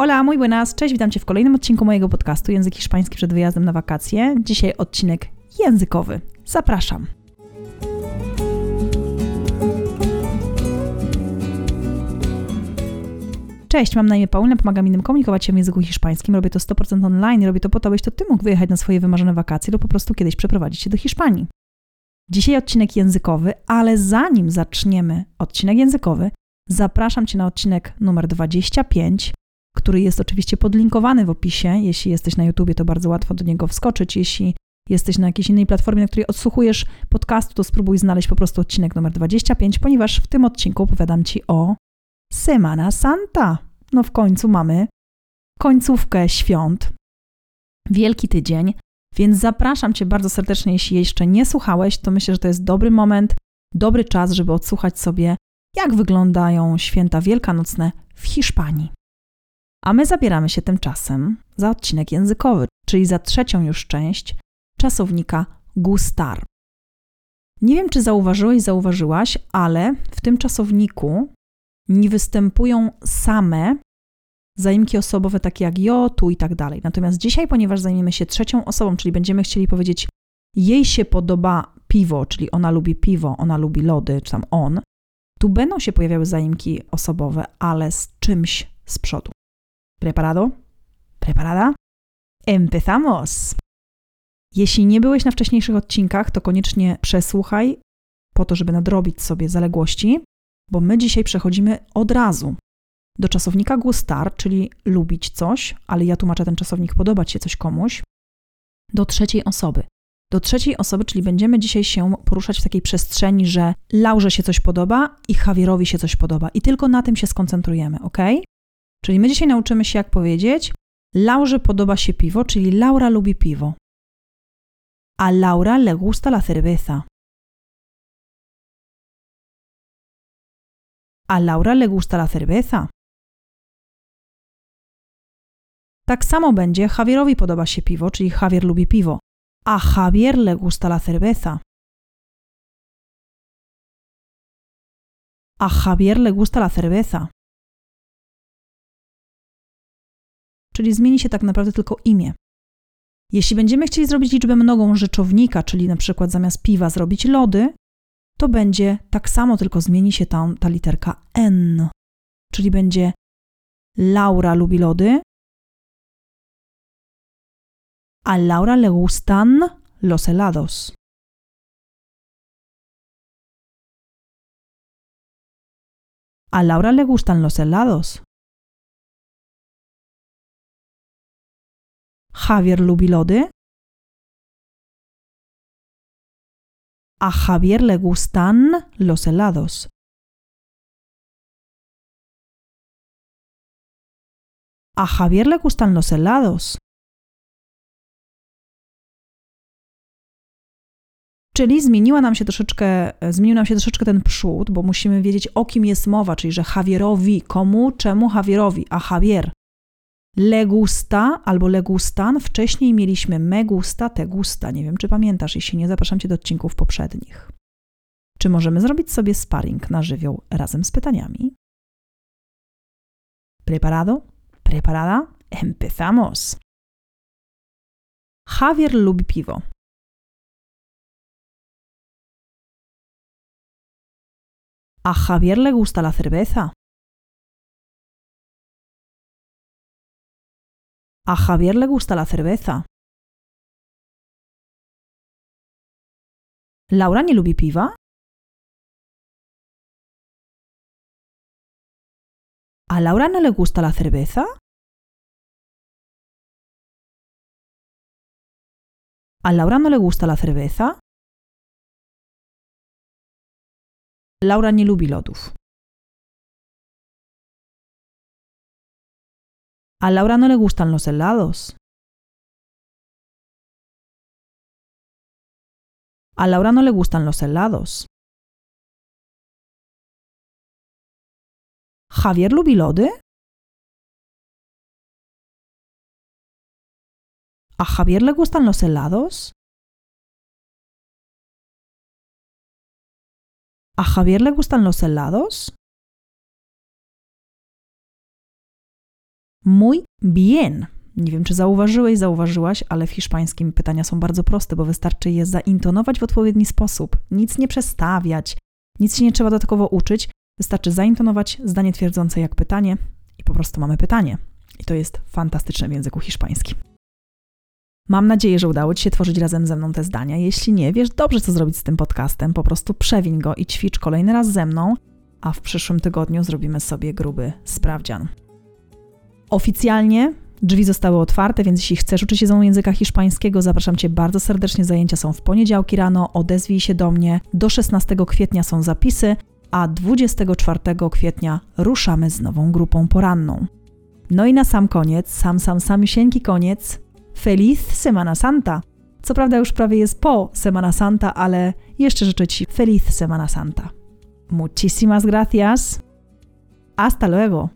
Hola, muy buenas, cześć, witam Cię w kolejnym odcinku mojego podcastu Język Hiszpański przed wyjazdem na wakacje. Dzisiaj odcinek językowy. Zapraszam. Cześć, mam na imię Paulina, pomagam innym komunikować się w języku hiszpańskim. Robię to 100% online i robię to po to, abyś to Ty mógł wyjechać na swoje wymarzone wakacje lub po prostu kiedyś przeprowadzić się do Hiszpanii. Dzisiaj odcinek językowy, ale zanim zaczniemy odcinek językowy, zapraszam Cię na odcinek numer 25, który jest oczywiście podlinkowany w opisie. Jeśli jesteś na YouTubie, to bardzo łatwo do niego wskoczyć. Jeśli jesteś na jakiejś innej platformie, na której odsłuchujesz podcastu, to spróbuj znaleźć po prostu odcinek numer 25, ponieważ w tym odcinku opowiadam Ci o Semana Santa. No w końcu mamy końcówkę świąt, wielki tydzień, więc zapraszam Cię bardzo serdecznie, jeśli jeszcze nie słuchałeś, to myślę, że to jest dobry moment, dobry czas, żeby odsłuchać sobie, jak wyglądają święta wielkanocne w Hiszpanii. A my zabieramy się tymczasem za odcinek językowy, czyli za trzecią już część czasownika gustar. Nie wiem, czy zauważyłeś, zauważyłaś, ale w tym czasowniku nie występują same zaimki osobowe takie jak jo, tu i tak dalej. Natomiast dzisiaj, ponieważ zajmiemy się trzecią osobą, czyli będziemy chcieli powiedzieć jej się podoba piwo, czyli ona lubi piwo, ona lubi lody, czy tam on, tu będą się pojawiały zaimki osobowe, ale z czymś z przodu. Preparado? Preparada? Empezamos! Jeśli nie byłeś na wcześniejszych odcinkach, to koniecznie przesłuchaj po to, żeby nadrobić sobie zaległości, bo my dzisiaj przechodzimy od razu do czasownika gustar, czyli lubić coś, ale ja tłumaczę ten czasownik podobać się coś komuś, do trzeciej osoby. Do trzeciej osoby, czyli będziemy dzisiaj się poruszać w takiej przestrzeni, że Laurze się coś podoba i Javierowi się coś podoba i tylko na tym się skoncentrujemy, ok? Czyli my dzisiaj nauczymy się, jak powiedzieć: Laurze podoba się piwo, czyli Laura lubi piwo. A Laura le gusta la cerveza. A Laura le gusta la cerveza. Tak samo będzie Javierowi podoba się piwo, czyli Javier lubi piwo. A Javier le gusta la cerveza. A Javier le gusta la cerveza. Czyli zmieni się tak naprawdę tylko imię. Jeśli będziemy chcieli zrobić liczbę mnogą rzeczownika, czyli na przykład zamiast piwa zrobić lody, to będzie tak samo, tylko zmieni się tam ta literka N. Czyli będzie Laura lubi lody, a Laura le gustan los helados. A Laura le gustan los helados. Javier lubi lody. A Javier le gustan los helados. A Javier le gustan los helados. Czyli zmieniła nam się troszeczkę, zmienił nam się troszeczkę ten przód, bo musimy wiedzieć, o kim jest mowa, czyli że Javierowi, komu, czemu Javierowi, a Javier le gusta albo le gustan. Wcześniej mieliśmy me gusta, te gusta. Nie wiem, czy pamiętasz, jeśli nie, zapraszam Cię do odcinków poprzednich. Czy możemy zrobić sobie sparring na żywioł razem z pytaniami? Preparado? Preparada? Empezamos! Javier lubi piwo. A Javier le gusta la cerveza. A Javier le gusta la cerveza. Laura nie lubi piwa? ¿A Laura no le gusta la cerveza? ¿A Laura no le gusta la cerveza? Laura nie lubi lodów. A Laura no le gustan los helados. A Laura no le gustan los helados. ¿Javier lubi lody? ¿A Javier le gustan los helados? ¿A Javier le gustan los helados? Muy bien. Nie wiem, czy zauważyłeś, zauważyłaś, ale w hiszpańskim pytania są bardzo proste, bo wystarczy je zaintonować w odpowiedni sposób. Nic nie przestawiać, nic się nie trzeba dodatkowo uczyć. Wystarczy zaintonować zdanie twierdzące jak pytanie i po prostu mamy pytanie. I to jest fantastyczne w języku hiszpańskim. Mam nadzieję, że udało Ci się tworzyć razem ze mną te zdania. Jeśli nie, wiesz dobrze, co zrobić z tym podcastem. Po prostu przewiń go i ćwicz kolejny raz ze mną, a w przyszłym tygodniu zrobimy sobie gruby sprawdzian. Oficjalnie drzwi zostały otwarte, więc jeśli chcesz uczyć się mną języka hiszpańskiego, zapraszam Cię bardzo serdecznie. Zajęcia są w poniedziałki rano, odezwij się do mnie. Do 16 kwietnia są zapisy, a 24 kwietnia ruszamy z nową grupą poranną. No i na sam koniec, sam, sam, samiusieńki koniec, Feliz Semana Santa! Co prawda już prawie jest po Semana Santa, ale jeszcze życzę Ci Feliz Semana Santa. Muchísimas gracias. Hasta luego.